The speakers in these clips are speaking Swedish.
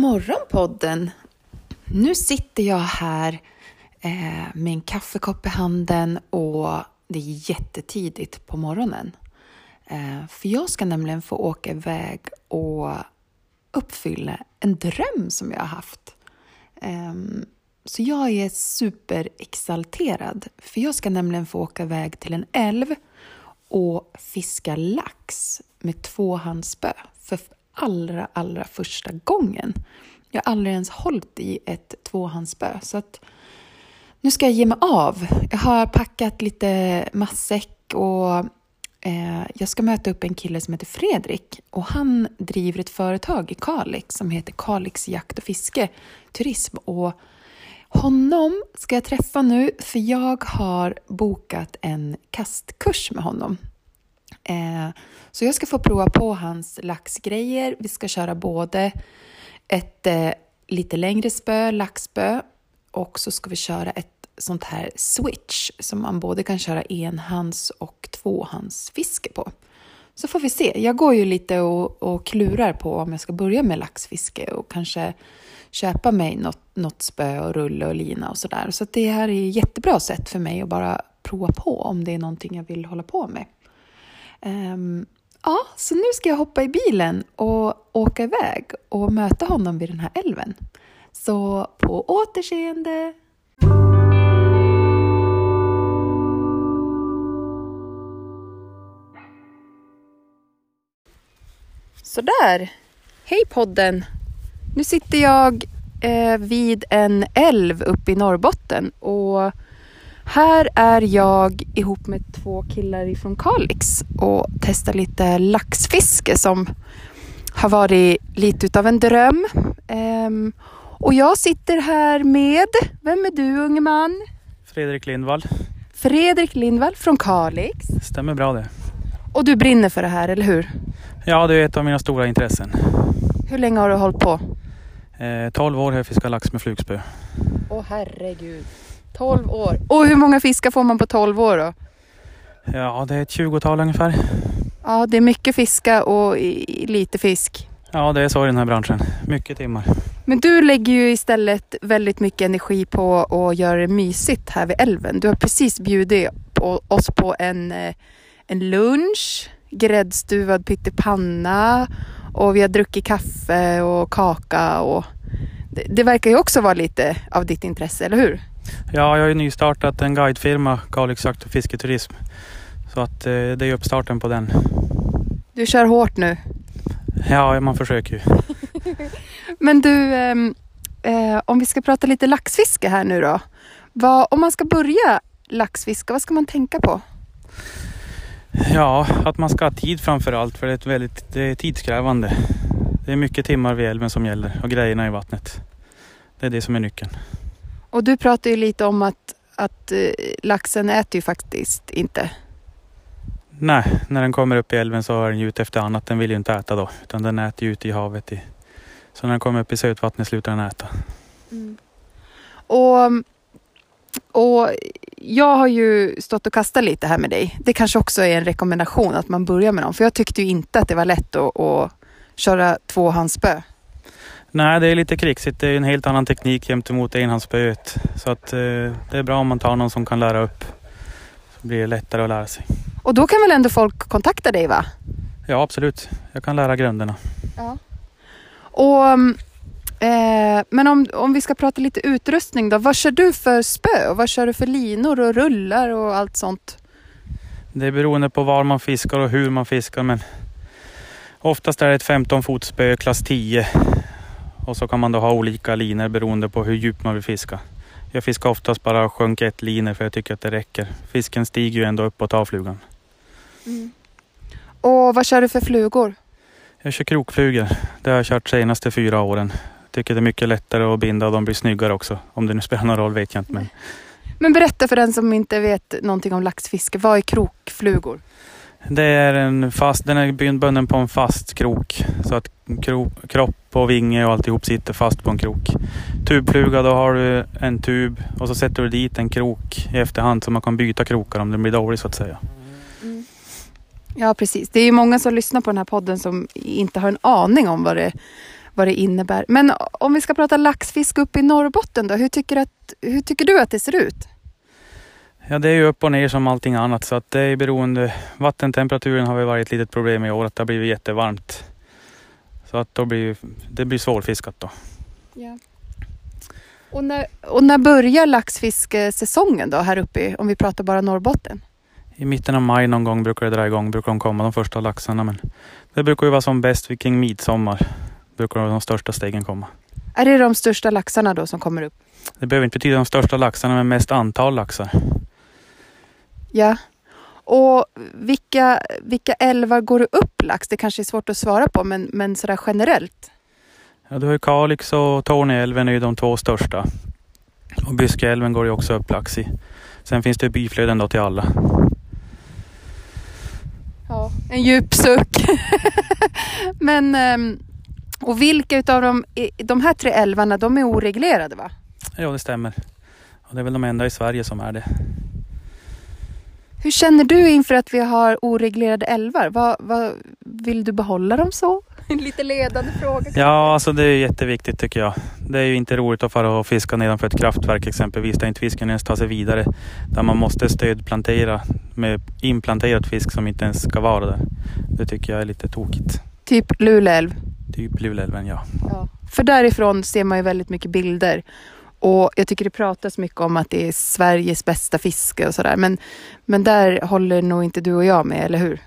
morgonpodden! podden! Nu sitter jag här eh, med en kaffekopp i handen och det är jättetidigt på morgonen. Eh, för jag ska nämligen få åka iväg och uppfylla en dröm som jag har haft. Eh, så jag är superexalterad, för jag ska nämligen få åka iväg till en älv och fiska lax med tvåhandsspö för allra, allra första gången. Jag har aldrig ens hållit i ett tvåhandsspö, så att nu ska jag ge mig av. Jag har packat lite matsäck och eh, jag ska möta upp en kille som heter Fredrik och han driver ett företag i Kalix som heter Kalix jakt och fiske turism och honom ska jag träffa nu för jag har bokat en kastkurs med honom. Eh, så jag ska få prova på hans laxgrejer. Vi ska köra både ett eh, lite längre spö, laxspö, och så ska vi köra ett sånt här switch som man både kan köra enhands och tvåhandsfiske på. Så får vi se. Jag går ju lite och, och klurar på om jag ska börja med laxfiske och kanske köpa mig något, något spö och rulle och lina och sådär. Så det här är ett jättebra sätt för mig att bara prova på om det är någonting jag vill hålla på med. Um, ja, så nu ska jag hoppa i bilen och åka iväg och möta honom vid den här älven. Så på återseende! Sådär! Hej podden! Nu sitter jag eh, vid en älv uppe i Norrbotten och här är jag ihop med två killar ifrån Kalix och testar lite laxfiske som har varit lite utav en dröm. Um, och jag sitter här med, vem är du unge man? Fredrik Lindvall. Fredrik Lindvall från Kalix. Stämmer bra det. Och du brinner för det här, eller hur? Ja, det är ett av mina stora intressen. Hur länge har du hållit på? Eh, 12 år har jag fiskat lax med flugspö. Åh herregud. 12 år. Och hur många fiskar får man på 12 år då? Ja, det är ett 20-tal ungefär. Ja, det är mycket fiska och lite fisk. Ja, det är så i den här branschen. Mycket timmar. Men du lägger ju istället väldigt mycket energi på att göra det mysigt här vid älven. Du har precis bjudit på oss på en, eh, en lunch, gräddstuvad pyttipanna och vi har druckit kaffe och kaka och det, det verkar ju också vara lite av ditt intresse, eller hur? Ja, jag har ju nystartat en guidefirma, Kalix jakt och fisketurism. Så att eh, det är uppstarten på den. Du kör hårt nu? Ja, man försöker ju. Men du, ehm, eh, om vi ska prata lite laxfiske här nu då. Vad, om man ska börja laxfiska, vad ska man tänka på? Ja, att man ska ha tid framför allt för det är, ett väldigt, det är tidskrävande. Det är mycket timmar vid älven som gäller och grejerna i vattnet. Det är det som är nyckeln. Och du pratar ju lite om att, att eh, laxen äter ju faktiskt inte. Nej, när den kommer upp i älven så är den ju ute efter annat. Den vill ju inte äta då, utan den äter ju ute i havet. I... Så när den kommer upp i sötvattnet slutar den äta. Mm. Och, och jag har ju stått och kastat lite här med dig. Det kanske också är en rekommendation att man börjar med dem. För jag tyckte ju inte att det var lätt att, att köra tvåhandsspö. Nej, det är lite krixigt. Det är en helt annan teknik gentemot enhandsspöet. Så att, eh, det är bra om man tar någon som kan lära upp. Så blir det lättare att lära sig. Och då kan väl ändå folk kontakta dig va? Ja, absolut. Jag kan lära grunderna. Ja. Och, eh, men om, om vi ska prata lite utrustning då. Vad kör du för spö? Och vad kör du för linor och rullar och allt sånt? Det är beroende på var man fiskar och hur man fiskar. Men oftast är det ett 15 fotspö klass 10 och så kan man då ha olika linor beroende på hur djupt man vill fiska. Jag fiskar oftast bara sjunk ett linor för jag tycker att det räcker. Fisken stiger ju ändå upp och tar flugan. Mm. Och vad kör du för flugor? Jag kör krokflugor. Det har jag kört senaste fyra åren. Tycker det är mycket lättare att binda och de blir snyggare också. Om det nu spelar någon roll vet jag inte. Men, men berätta för den som inte vet någonting om laxfiske. Vad är krokflugor? Det är en fast, den är bunden på en fast krok. Så att krok, kropp och vinge och alltihop sitter fast på en krok. Tubfluga, då har du en tub och så sätter du dit en krok i efterhand så man kan byta krokar om den blir dålig så att säga. Mm. Ja precis. Det är ju många som lyssnar på den här podden som inte har en aning om vad det, vad det innebär. Men om vi ska prata laxfiske uppe i Norrbotten då, hur tycker, att, hur tycker du att det ser ut? Ja, det är ju upp och ner som allting annat så att det är beroende. Vattentemperaturen har väl varit ett litet problem i år, att det har blivit jättevarmt. Så att då blir det blir svårfiskat då. Ja. Och, när, och när börjar laxfiskesäsongen då här uppe, om vi pratar bara Norrbotten? I mitten av maj någon gång brukar det dra igång, brukar de komma de första laxarna. Men det brukar ju vara som bäst vid kring midsommar. Brukar de största stegen komma. Är det de största laxarna då som kommer upp? Det behöver inte betyda de största laxarna, men mest antal laxar. Ja. Och vilka, vilka älvar går det upp lax? Det kanske är svårt att svara på, men, men sådär generellt. Ja, du har ju Kalix och Torneälven är ju de två största. Och Byskeälven går ju också upp lax i. Sen finns det biflöden då till alla. Ja. En djup suck. men, ehm, och vilka utav de, de här tre älvarna, de är oreglerade va? Ja, det stämmer. Och det är väl de enda i Sverige som är det. Hur känner du inför att vi har oreglerade älvar? Vad, vad, vill du behålla dem så? En lite ledande fråga. Ja, alltså det är jätteviktigt tycker jag. Det är ju inte roligt att fara och fiska nedanför ett kraftverk exempelvis, där inte fisken ens tar sig vidare. Där man måste stödplantera med implanterad fisk som inte ens ska vara där. Det tycker jag är lite tokigt. Typ Luleälv. Typ Luleälven, ja. För därifrån ser man ju väldigt mycket bilder. Och jag tycker det pratas mycket om att det är Sveriges bästa fiske och sådär. Men, men där håller nog inte du och jag med, eller hur?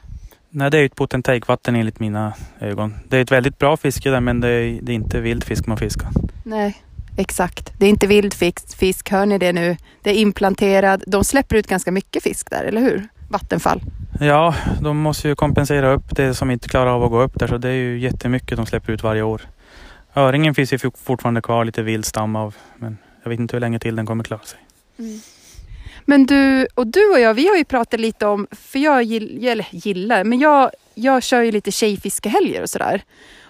Nej, det är ju ett potentaikvatten enligt mina ögon. Det är ett väldigt bra fiske där, men det är, det är inte vild fisk man fiskar. Nej, exakt. Det är inte vild fisk, fisk, hör ni det nu? Det är implanterad. De släpper ut ganska mycket fisk där, eller hur? Vattenfall. Ja, de måste ju kompensera upp det som inte klarar av att gå upp där, så det är ju jättemycket de släpper ut varje år. Öringen finns ju fortfarande kvar, lite vild stam av, men jag vet inte hur länge till den kommer klara sig. Men du och du och jag, vi har ju pratat lite om, för jag gill, eller gillar, men jag, jag kör ju lite tjejfiskehelger och sådär.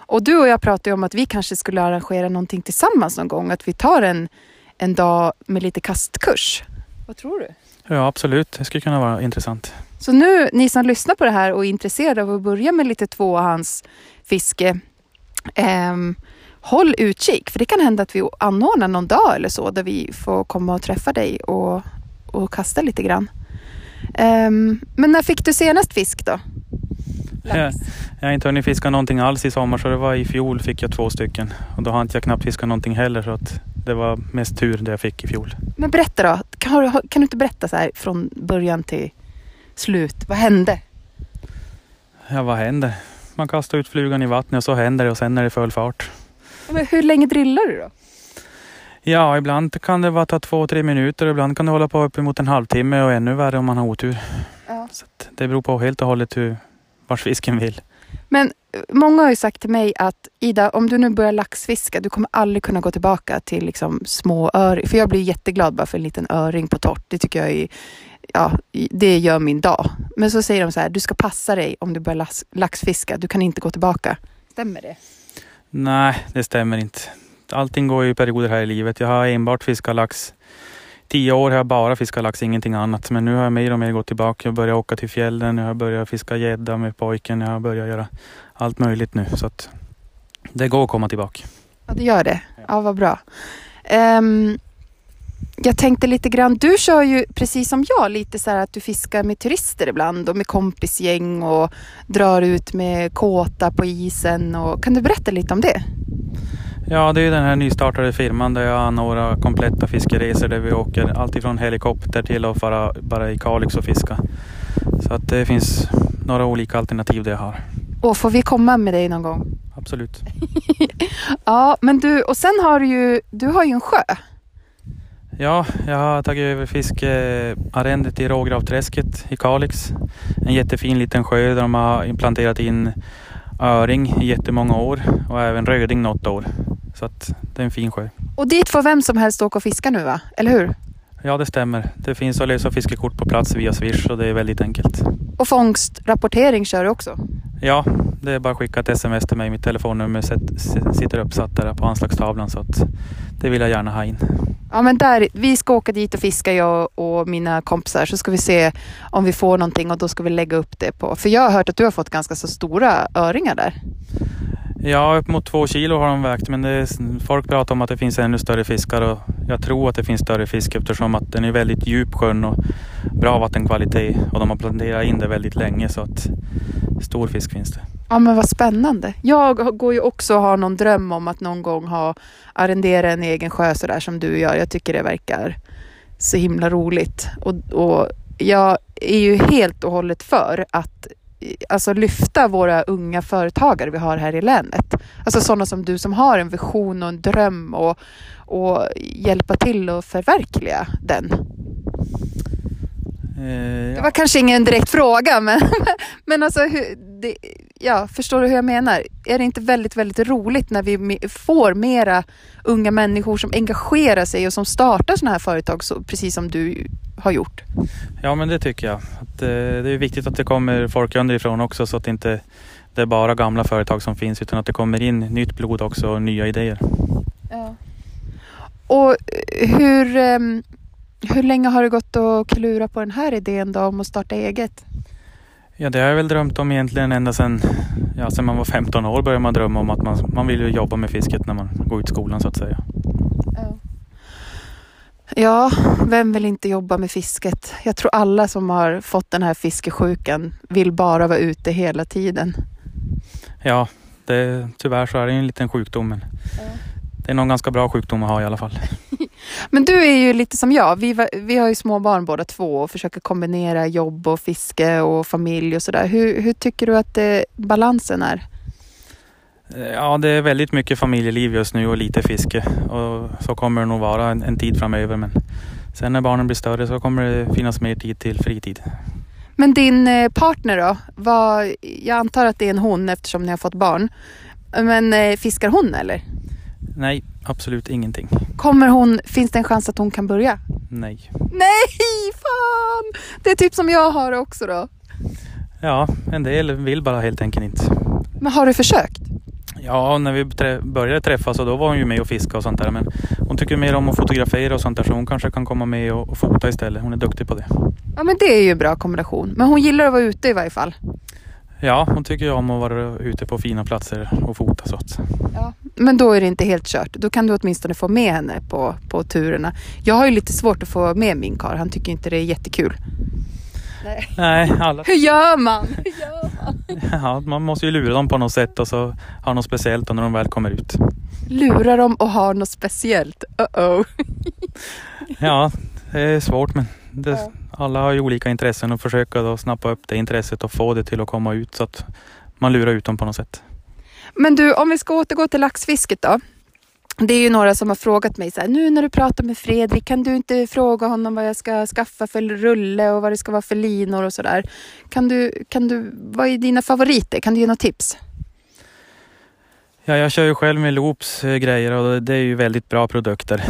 Och du och jag pratade ju om att vi kanske skulle arrangera någonting tillsammans någon gång. Att vi tar en, en dag med lite kastkurs. Vad tror du? Ja, absolut. Det skulle kunna vara intressant. Så nu, ni som lyssnar på det här och är intresserade av att börja med lite tvåhandsfiske, ehm, håll utkik. För det kan hända att vi anordnar någon dag eller så där vi får komma och träffa dig och, och kasta lite grann. Ehm, men när fick du senast fisk då? Lax. Jag har inte hunnit fiska någonting alls i sommar, så det var i fjol fick jag två stycken. Och då har inte jag knappt fiskat någonting heller, så att det var mest tur det jag fick i fjol. Men berätta då, kan, kan du inte berätta så här från början till slut? Vad hände? Ja, vad händer? Man kastar ut flugan i vattnet och så händer det och sen är det full fart. Men hur länge drillar du då? Ja, ibland kan det bara ta två, tre minuter. Ibland kan det hålla på uppemot en halvtimme och ännu värre om man har otur. Ja. Så det beror på helt och hållet hur, vars fisken vill. Men eh, många har ju sagt till mig att Ida, om du nu börjar laxfiska, du kommer aldrig kunna gå tillbaka till liksom små öring. För jag blir jätteglad bara för en liten öring på torrt. Det tycker jag är, ja, det gör min dag. Men så säger de så här, du ska passa dig om du börjar lax, laxfiska. Du kan inte gå tillbaka. Stämmer det? Nej, det stämmer inte. Allting går ju i perioder här i livet. Jag har enbart fiskat lax. Tio år har jag bara fiskat lax, ingenting annat. Men nu har jag mer och mer gått tillbaka. Jag börjar åka till fjällen, jag har börjat fiska gädda med pojken. Jag har börjat göra allt möjligt nu. Så att det går att komma tillbaka. Ja, det gör det. Ja, vad bra. Um, jag tänkte lite grann, du kör ju precis som jag lite så här att du fiskar med turister ibland och med kompisgäng och drar ut med kåta på isen. Och, kan du berätta lite om det? Ja, det är den här nystartade firman där jag anordnar kompletta fiskeresor där vi åker alltifrån helikopter till att fara bara i Kalix och fiska. Så att det finns några olika alternativ det jag har. Och får vi komma med dig någon gång? Absolut. Ja, men du, och sen har du ju, du har ju en sjö. Ja, jag har tagit över fiskearrendet i Rågravträsket i Kalix. En jättefin liten sjö där de har implanterat in öring i jättemånga år och även röding något år. Så att det är en fin sjö. Och dit får vem som helst åka och fiska nu va? Eller hur? Ja, det stämmer. Det finns att lösa fiskekort på plats via Swish och det är väldigt enkelt. Och fångstrapportering kör du också? Ja, det är bara att skicka ett sms till mig. Mitt telefonnummer sitter uppsatt där på anslagstavlan så att det vill jag gärna ha in. Ja men där, vi ska åka dit och fiska jag och mina kompisar så ska vi se om vi får någonting och då ska vi lägga upp det på. För jag har hört att du har fått ganska så stora öringar där. Ja, upp mot två kilo har de vägt men är, folk pratar om att det finns ännu större fiskar och jag tror att det finns större fisk eftersom att den är väldigt djup sjön och bra vattenkvalitet och de har planterat in det väldigt länge så att stor fisk finns det. Ja men vad spännande. Jag går ju också och har någon dröm om att någon gång ha arrendera en egen sjö sådär som du gör. Jag tycker det verkar så himla roligt. Och, och jag är ju helt och hållet för att alltså lyfta våra unga företagare vi har här i länet. Alltså sådana som du som har en vision och en dröm och, och hjälpa till att förverkliga den. Eh, Det var kanske ingen direkt fråga, men, men alltså, hur, det, ja, förstår du hur jag menar? Är det inte väldigt, väldigt roligt när vi får mera unga människor som engagerar sig och som startar sådana här företag, så, precis som du har gjort? ja, men det tycker jag. Att, eh, det är viktigt att det kommer folk underifrån också så att det inte det är bara gamla företag som finns utan att det kommer in nytt blod också och nya idéer. Ja. Och hur, ehm, hur länge har det gått att klura på den här idén då om att starta eget? Ja, det har jag väl drömt om egentligen ända sedan, ja, sedan man var 15 år började man drömma om att man, man vill ju jobba med fisket när man går ut skolan så att säga. Ja, vem vill inte jobba med fisket? Jag tror alla som har fått den här fiskesjukan vill bara vara ute hela tiden. Ja, det, tyvärr så är det en liten sjukdom men det är nog en ganska bra sjukdom att ha i alla fall. Men du är ju lite som jag. Vi, var- vi har ju små barn båda två och försöker kombinera jobb och fiske och familj och sådär. Hur, hur tycker du att det, balansen är? Ja, det är väldigt mycket familjeliv just nu och lite fiske och så kommer det nog vara en, en tid framöver men sen när barnen blir större så kommer det finnas mer tid till fritid. Men din eh, partner då? Vad, jag antar att det är en hon eftersom ni har fått barn. Men eh, fiskar hon eller? Nej, absolut ingenting. Kommer hon, finns det en chans att hon kan börja? Nej. Nej, fan! Det är typ som jag har också då. Ja, en del vill bara helt enkelt inte. Men har du försökt? Ja, när vi trä- började träffas och då var hon ju med och fiska och sånt där. Men hon tycker mer om att fotografera och sånt där så hon kanske kan komma med och, och fota istället. Hon är duktig på det. Ja, men det är ju en bra kombination. Men hon gillar att vara ute i varje fall. Ja, hon tycker ju om att vara ute på fina platser och fota så att. Ja. Men då är det inte helt kört. Då kan du åtminstone få med henne på, på turerna. Jag har ju lite svårt att få med min karl. Han tycker inte det är jättekul. Nej. Nej, alla... Hur gör man? Hur gör man? Ja, man måste ju lura dem på något sätt och så ha något speciellt när de väl kommer ut. Lurar dem och har något speciellt. Uh-oh. Ja, det är svårt men det, Ja. Alla har ju olika intressen och försöka då snappa upp det intresset och få det till att komma ut så att man lurar ut dem på något sätt. Men du, om vi ska återgå till laxfisket då. Det är ju några som har frågat mig så här, nu när du pratar med Fredrik, kan du inte fråga honom vad jag ska skaffa för rulle och vad det ska vara för linor och sådär. Kan du, kan du, vad är dina favoriter? Kan du ge några tips? Ja, jag kör ju själv med Loops eh, grejer och det är ju väldigt bra produkter.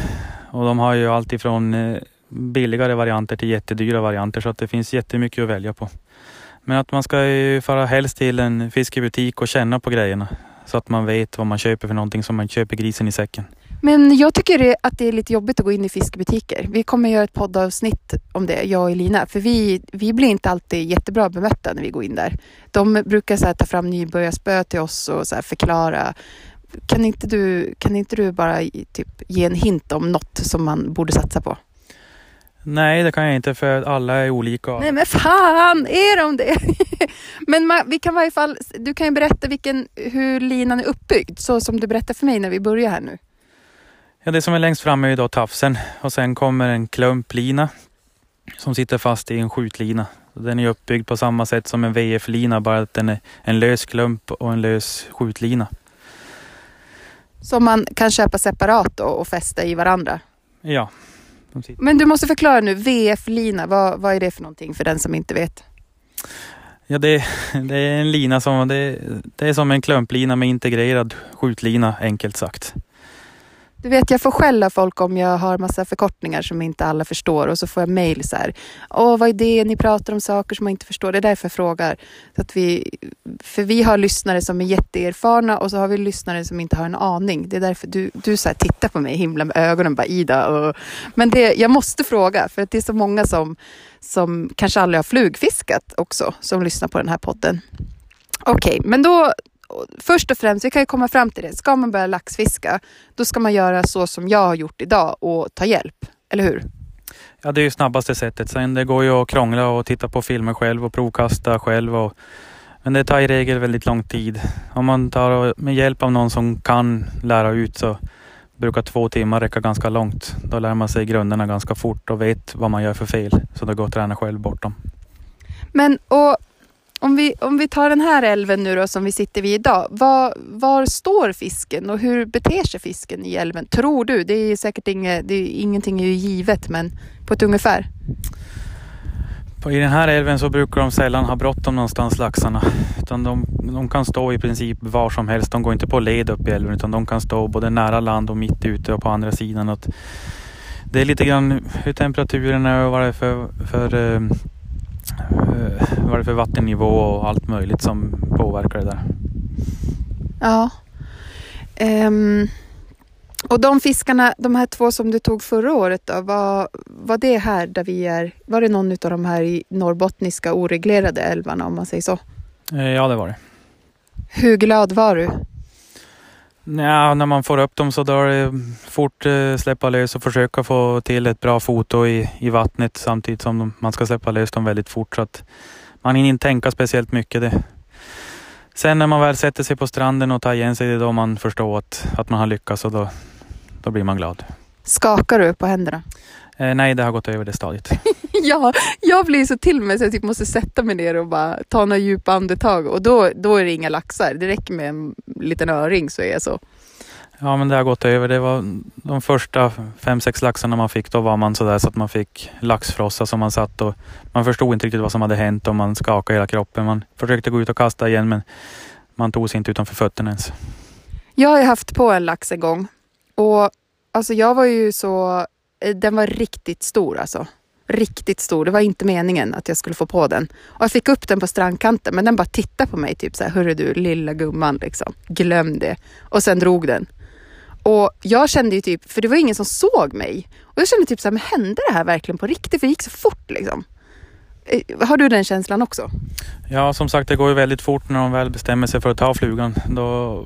Och de har ju allt ifrån eh, billigare varianter till jättedyra varianter så att det finns jättemycket att välja på. Men att man ska ju fara helst till en fiskebutik och känna på grejerna så att man vet vad man köper för någonting som man köper grisen i säcken. Men jag tycker att det är lite jobbigt att gå in i fiskebutiker. Vi kommer göra ett poddavsnitt om det, jag och Elina. För vi, vi blir inte alltid jättebra bemötta när vi går in där. De brukar så här, ta fram nybörjarspö till oss och så här, förklara. Kan inte, du, kan inte du bara typ, ge en hint om något som man borde satsa på? Nej, det kan jag inte för alla är olika. Nej men fan, är de det? men man, vi kan i varje fall, du kan ju berätta vilken, hur linan är uppbyggd. Så som du berättade för mig när vi börjar här nu. Ja, det som är längst fram är ju då tafsen och sen kommer en klumplina som sitter fast i en skjutlina. Den är uppbyggd på samma sätt som en VF-lina, bara att den är en lös klump och en lös skjutlina. Som man kan köpa separat och fästa i varandra. Ja. Men du måste förklara nu, VF-lina, vad, vad är det för någonting för den som inte vet? ja det, det är en lina som, det, det är som en klumplina med integrerad skjutlina enkelt sagt. Du vet, jag får skälla folk om jag har massa förkortningar som inte alla förstår och så får jag mejl så här. Åh, vad är det? Ni pratar om saker som man inte förstår. Det är därför jag frågar. Så att vi, för vi har lyssnare som är jätteerfarna och så har vi lyssnare som inte har en aning. Det är därför du, du så här tittar på mig himla med ögonen bara Ida. Och, men det, jag måste fråga för att det är så många som, som kanske aldrig har flugfiskat också som lyssnar på den här podden. Okej, men då först och främst, vi kan ju komma fram till det. Ska man börja laxfiska, då ska man göra så som jag har gjort idag och ta hjälp. Eller hur? Ja, det är ju snabbaste sättet. Sen det går ju att krångla och titta på filmer själv och provkasta själv. Och, men det tar i regel väldigt lång tid. Om man tar med hjälp av någon som kan lära ut så brukar två timmar räcka ganska långt. Då lär man sig grunderna ganska fort och vet vad man gör för fel. Så det går att träna själv bortom. Men och om vi, om vi tar den här älven nu då som vi sitter vid idag. Var, var står fisken och hur beter sig fisken i älven? Tror du? Det är säkert inget, det är, ingenting är ju givet men på ett ungefär. I den här älven så brukar de sällan ha bråttom någonstans laxarna. Utan de, de, kan stå i princip var som helst. De går inte på led upp i älven utan de kan stå både nära land och mitt ute och på andra sidan. Att det är lite grann hur temperaturen är och vad det är för, för, uh, vad det är för vattennivå och allt möjligt som påverkar det där. Ja. Um, och de fiskarna, de här två som du tog förra året då, var, var det här där vi är, var det någon av de här i norrbottniska oreglerade älvarna om man säger så? Eh, ja, det var det. Hur glad var du? Ja, när man får upp dem så då är det fort eh, släppa lös och försöka få till ett bra foto i, i vattnet samtidigt som man ska släppa lös dem väldigt fort. Så att man hinner inte tänka speciellt mycket. Det. Sen när man väl sätter sig på stranden och tar igen sig, det är då man förstår att, att man har lyckats och då, då blir man glad. Skakar du på händerna? Eh, nej, det har gått över det stadiet. ja, jag blir så till mig så jag typ måste sätta mig ner och bara ta några djupa andetag och då, då är det inga laxar. Det räcker med en liten öring så är jag så. Ja, men det har gått över. Det var de första fem, sex laxarna man fick. Då var man sådär så att man fick laxfrossa som man satt och man förstod inte riktigt vad som hade hänt och man skakade hela kroppen. Man försökte gå ut och kasta igen men man tog sig inte utanför fötterna ens. Jag har ju haft på en lax en gång och alltså jag var ju så, Eh, den var riktigt stor alltså. Riktigt stor. Det var inte meningen att jag skulle få på den. Och jag fick upp den på strandkanten men den bara tittade på mig typ så här, hörru du lilla gumman liksom. Glöm det. Och sen drog den. Och jag kände ju typ, för det var ingen som såg mig. Och jag kände typ så här, men hände det här verkligen på riktigt? För det gick så fort liksom. Eh, har du den känslan också? Ja, som sagt det går ju väldigt fort när de väl bestämmer sig för att ta flugan. Då,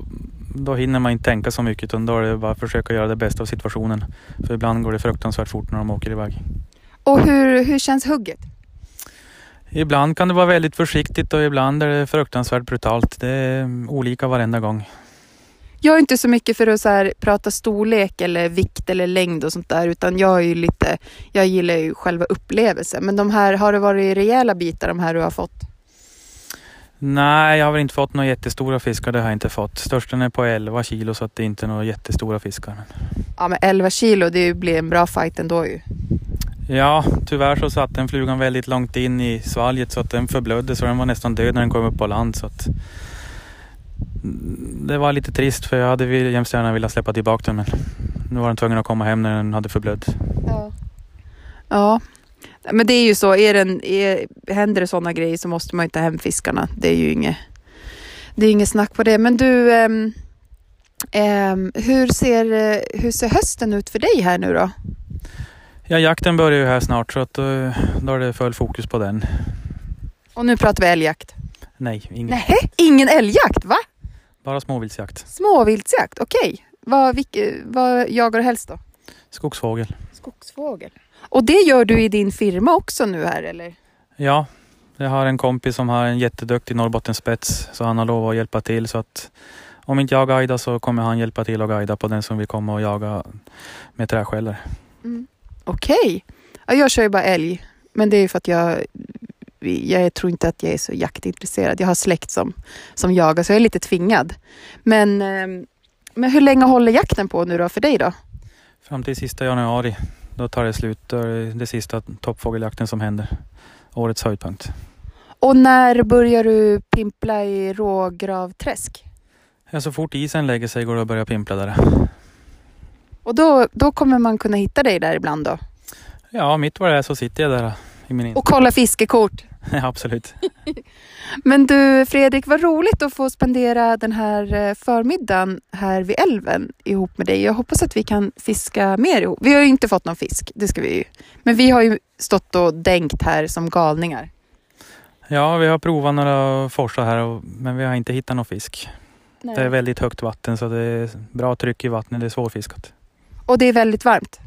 då hinner man inte tänka så mycket utan då är det bara att försöka göra det bästa av situationen. För ibland går det fruktansvärt fort när de åker iväg. Och hur, hur känns hugget? Ibland kan det vara väldigt försiktigt och ibland är det fruktansvärt brutalt. Det är olika varenda gång. Jag är inte så mycket för att så här, prata storlek eller vikt eller längd och sånt där utan jag är ju lite, jag gillar ju själva upplevelsen. Men de här, har det varit rejäla bitar de här du har fått? Nej, jag har väl inte fått några jättestora fiskar. Det har jag inte fått. Störsten är på 11 kilo så att det är inte några jättestora fiskar. Ja, men 11 kilo, det blir en bra fight ändå ju. Ja, tyvärr så satt den flugan väldigt långt in i svalget så att den förblödde så den var nästan död när den kom upp på land. Så att det var lite trist för jag hade jämst gärna velat släppa tillbaka den men nu var den tvungen att komma hem när den hade förblött. Ja. ja, men det är ju så. Är den, är, händer det sådana grejer så måste man ju ta hem fiskarna. Det är ju inget, det är inget snack på det. Men du, um, um, hur, ser, hur ser hösten ut för dig här nu då? Ja, jakten börjar ju här snart så att då, då är det full fokus på den. Och nu pratar vi älgjakt? Nej, ingen. Nej, ingen älgjakt, va? Bara småviltsjakt. Småviltsjakt, okej. Okay. Vad, vad jagar du helst då? Skogsfågel. Skogsfågel. Och det gör du i din firma också nu här eller? Ja, jag har en kompis som har en jätteduktig Norrbottenspets så han har lov att hjälpa till så att om inte jag guidar så kommer han hjälpa till att guida på den som vill komma och jaga med träskällor. Mm. Okej. Okay. Ja, jag kör ju bara älg. Men det är för att jag, jag tror inte att jag är så jaktintresserad. Jag har släkt som, som jagar så jag är lite tvingad. Men, ehm, men hur länge håller jakten på nu då för dig då? Fram till sista januari. Då tar det slut. Då är det, det sista toppfågeljakten som händer. Årets höjdpunkt. Och när börjar du pimpla i Rågravträsk? Ja, så fort isen lägger sig går det att börja pimpla där. Och då, då kommer man kunna hitta dig där ibland då? Ja, mitt vad det är så sitter jag där i min Och kolla fiskekort? Ja, absolut. Men du Fredrik, vad roligt att få spendera den här eh, förmiddagen här vid älven ihop med dig. Jag hoppas att vi kan fiska mer ihop. Vi har ju inte fått någon fisk, det ska vi ju. Men vi har ju stått och dänkt här som galningar. Ja, vi har provat några forsar här men vi har inte hittat någon fisk. Nej. Det är väldigt högt vatten så det är bra tryck i vattnet. Det är svårfiskat. Och det är väldigt varmt.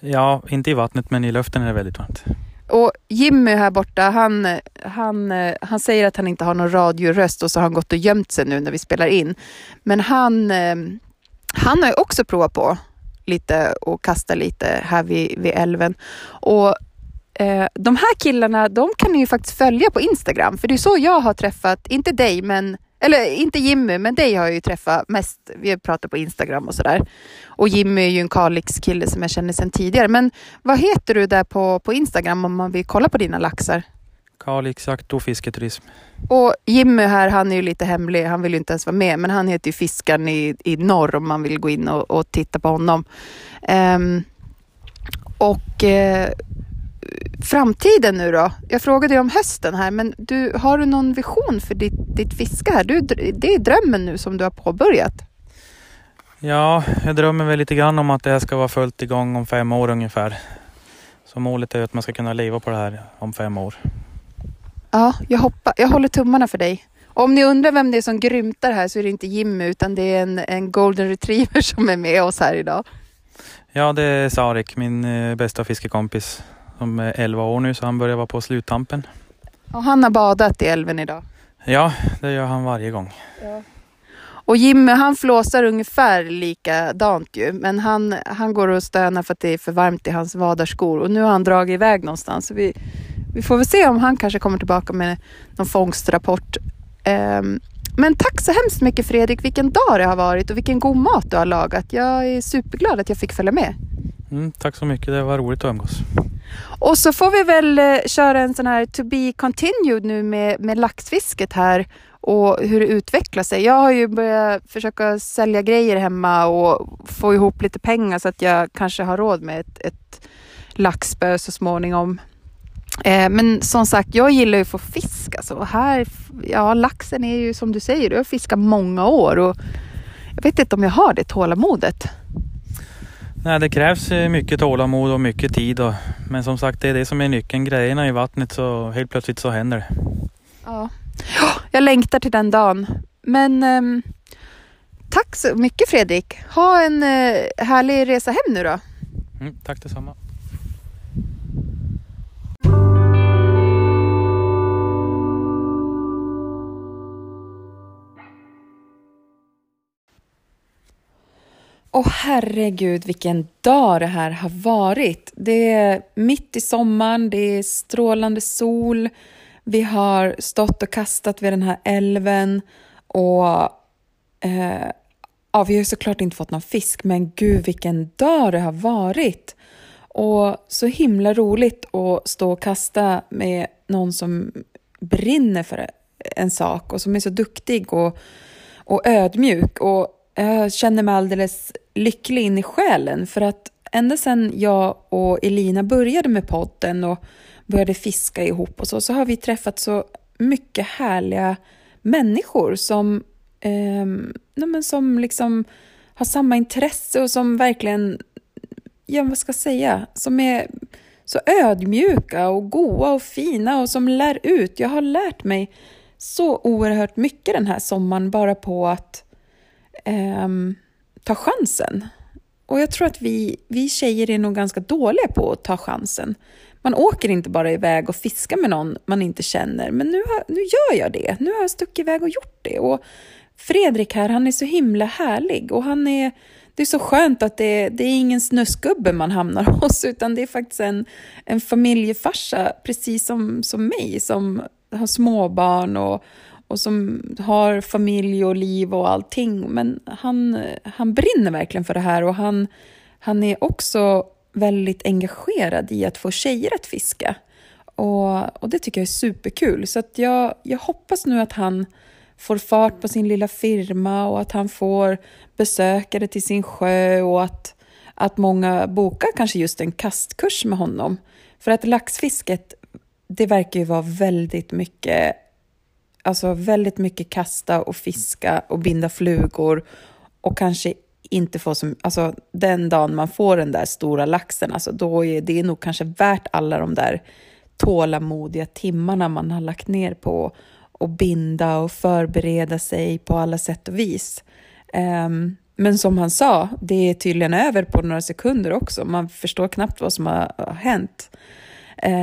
Ja, inte i vattnet men i luften är det väldigt varmt. Och Jimmy här borta, han, han, han säger att han inte har någon radioröst och så har han gått och gömt sig nu när vi spelar in. Men han, ehm, han har ju också provat på lite och kasta lite här vid, vid älven. Och eh, de här killarna, de kan ni ju faktiskt följa på Instagram, för det är så jag har träffat, inte dig, men eller inte Jimmy, men dig har jag ju träffat mest. Vi har pratat på Instagram och sådär. Och Jimmy är ju en Kalix kille som jag känner sedan tidigare. Men vad heter du där på, på Instagram om man vill kolla på dina laxar? Kalix jakt och fisketurism. Och Jimmy här, han är ju lite hemlig. Han vill ju inte ens vara med, men han heter ju Fiskaren i, i norr om man vill gå in och, och titta på honom. Um, och uh, framtiden nu då? Jag frågade ju om hösten här, men du, har du någon vision för ditt, ditt fiske här? Du, det är drömmen nu som du har påbörjat. Ja, jag drömmer väl lite grann om att det här ska vara fullt igång om fem år ungefär. Så målet är att man ska kunna leva på det här om fem år. Ja, jag, hoppa, jag håller tummarna för dig. Om ni undrar vem det är som grymtar här så är det inte Jimmy utan det är en, en golden retriever som är med oss här idag. Ja, det är Sarek, min eh, bästa fiskekompis som är 11 år nu så han börjar vara på sluttampen. Och han har badat i älven idag? Ja, det gör han varje gång. Ja. Och Jimmy han flåsar ungefär likadant ju, men han, han går och stönar för att det är för varmt i hans vadarskor och nu har han dragit iväg någonstans. Så vi, vi får väl se om han kanske kommer tillbaka med någon fångstrapport. Um, men tack så hemskt mycket Fredrik, vilken dag det har varit och vilken god mat du har lagat. Jag är superglad att jag fick följa med. Mm, tack så mycket, det var roligt att umgås. Och så får vi väl eh, köra en sån här to be continued nu med, med laxfisket här och hur det utvecklar sig. Jag har ju börjat försöka sälja grejer hemma och få ihop lite pengar så att jag kanske har råd med ett, ett laxspö så småningom. Eh, men som sagt, jag gillar ju att få fisk alltså. här, ja, laxen är ju som du säger, du har fiskat många år och jag vet inte om jag har det tålamodet. Nej, det krävs mycket tålamod och mycket tid. Och, men som sagt, det är det som är nyckeln. Grejerna i vattnet så helt plötsligt så händer det. Ja, jag längtar till den dagen. Men um, tack så mycket Fredrik. Ha en uh, härlig resa hem nu då. Mm, tack detsamma. Åh herregud vilken dag det här har varit. Det är mitt i sommaren, det är strålande sol. Vi har stått och kastat vid den här älven och eh, ja, vi har såklart inte fått någon fisk, men gud vilken dag det har varit. Och så himla roligt att stå och kasta med någon som brinner för en sak och som är så duktig och, och ödmjuk. Och jag känner mig alldeles lycklig in i själen för att ända sedan jag och Elina började med podden och började fiska ihop och så, så har vi träffat så mycket härliga människor som, eh, men som liksom har samma intresse och som verkligen, ja vad ska jag säga, som är så ödmjuka och goa och fina och som lär ut. Jag har lärt mig så oerhört mycket den här sommaren bara på att eh, ta chansen. Och jag tror att vi, vi tjejer är nog ganska dåliga på att ta chansen. Man åker inte bara iväg och fiskar med någon man inte känner, men nu, har, nu gör jag det. Nu har jag stuckit iväg och gjort det. Och Fredrik här, han är så himla härlig och han är, det är så skönt att det, det är ingen snuskgubbe man hamnar hos, utan det är faktiskt en, en familjefarsa, precis som, som mig, som har småbarn och, och som har familj och liv och allting. Men han, han brinner verkligen för det här och han, han är också väldigt engagerad i att få tjejer att fiska. Och, och det tycker jag är superkul. Så att jag, jag hoppas nu att han får fart på sin lilla firma och att han får besökare till sin sjö och att, att många bokar kanske just en kastkurs med honom. För att laxfisket, det verkar ju vara väldigt mycket Alltså väldigt mycket kasta och fiska och binda flugor och kanske inte få som, alltså den dagen man får den där stora laxen, alltså då är det nog kanske värt alla de där tålamodiga timmarna man har lagt ner på och binda och förbereda sig på alla sätt och vis. Um, men som han sa, det är tydligen över på några sekunder också. Man förstår knappt vad som har, har hänt.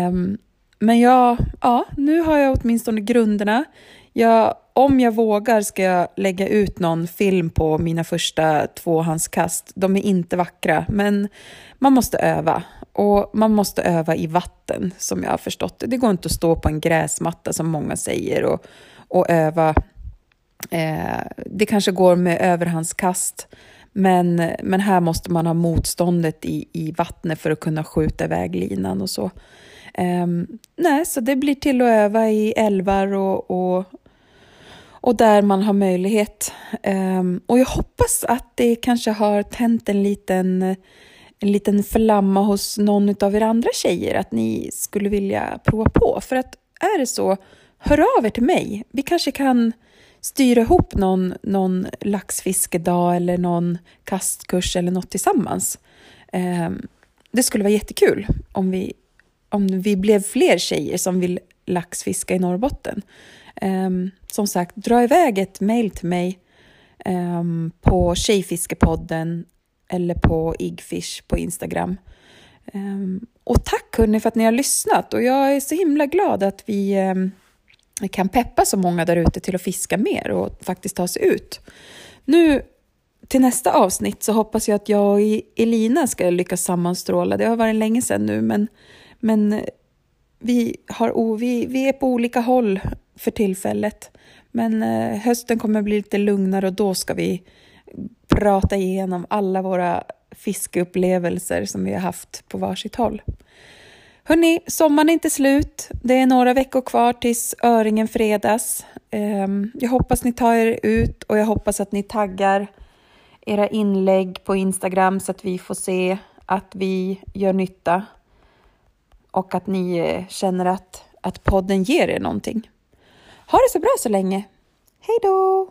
Um, men jag, ja, nu har jag åtminstone grunderna. Jag, om jag vågar ska jag lägga ut någon film på mina första tvåhandskast. De är inte vackra, men man måste öva. Och man måste öva i vatten, som jag har förstått det. Det går inte att stå på en gräsmatta, som många säger, och, och öva. Eh, det kanske går med överhandskast, men, men här måste man ha motståndet i, i vattnet för att kunna skjuta iväg linan och så. Um, nej, så det blir till att öva i älvar och, och, och där man har möjlighet. Um, och jag hoppas att det kanske har tänt en liten, en liten flamma hos någon av er andra tjejer, att ni skulle vilja prova på. För att är det så, hör av er till mig. Vi kanske kan styra ihop någon, någon laxfiskedag eller någon kastkurs eller något tillsammans. Um, det skulle vara jättekul om vi om vi blev fler tjejer som vill laxfiska i Norrbotten. Um, som sagt, dra iväg ett mejl till mig um, på Tjejfiskepodden eller på Igfish på Instagram. Um, och tack hörni för att ni har lyssnat och jag är så himla glad att vi kan peppa så många där ute till att fiska mer och faktiskt ta sig ut. Nu till nästa avsnitt så hoppas jag att jag och e- Elina ska lyckas sammanstråla. Det har varit länge sedan nu men men vi, har, vi, vi är på olika håll för tillfället. Men eh, hösten kommer bli lite lugnare och då ska vi prata igenom alla våra fiskeupplevelser som vi har haft på varsitt håll. Hörni, sommaren är inte slut. Det är några veckor kvar tills öringen fredas. Ehm, jag hoppas ni tar er ut och jag hoppas att ni taggar era inlägg på Instagram så att vi får se att vi gör nytta och att ni eh, känner att, att podden ger er någonting. Ha det så bra så länge. Hej då!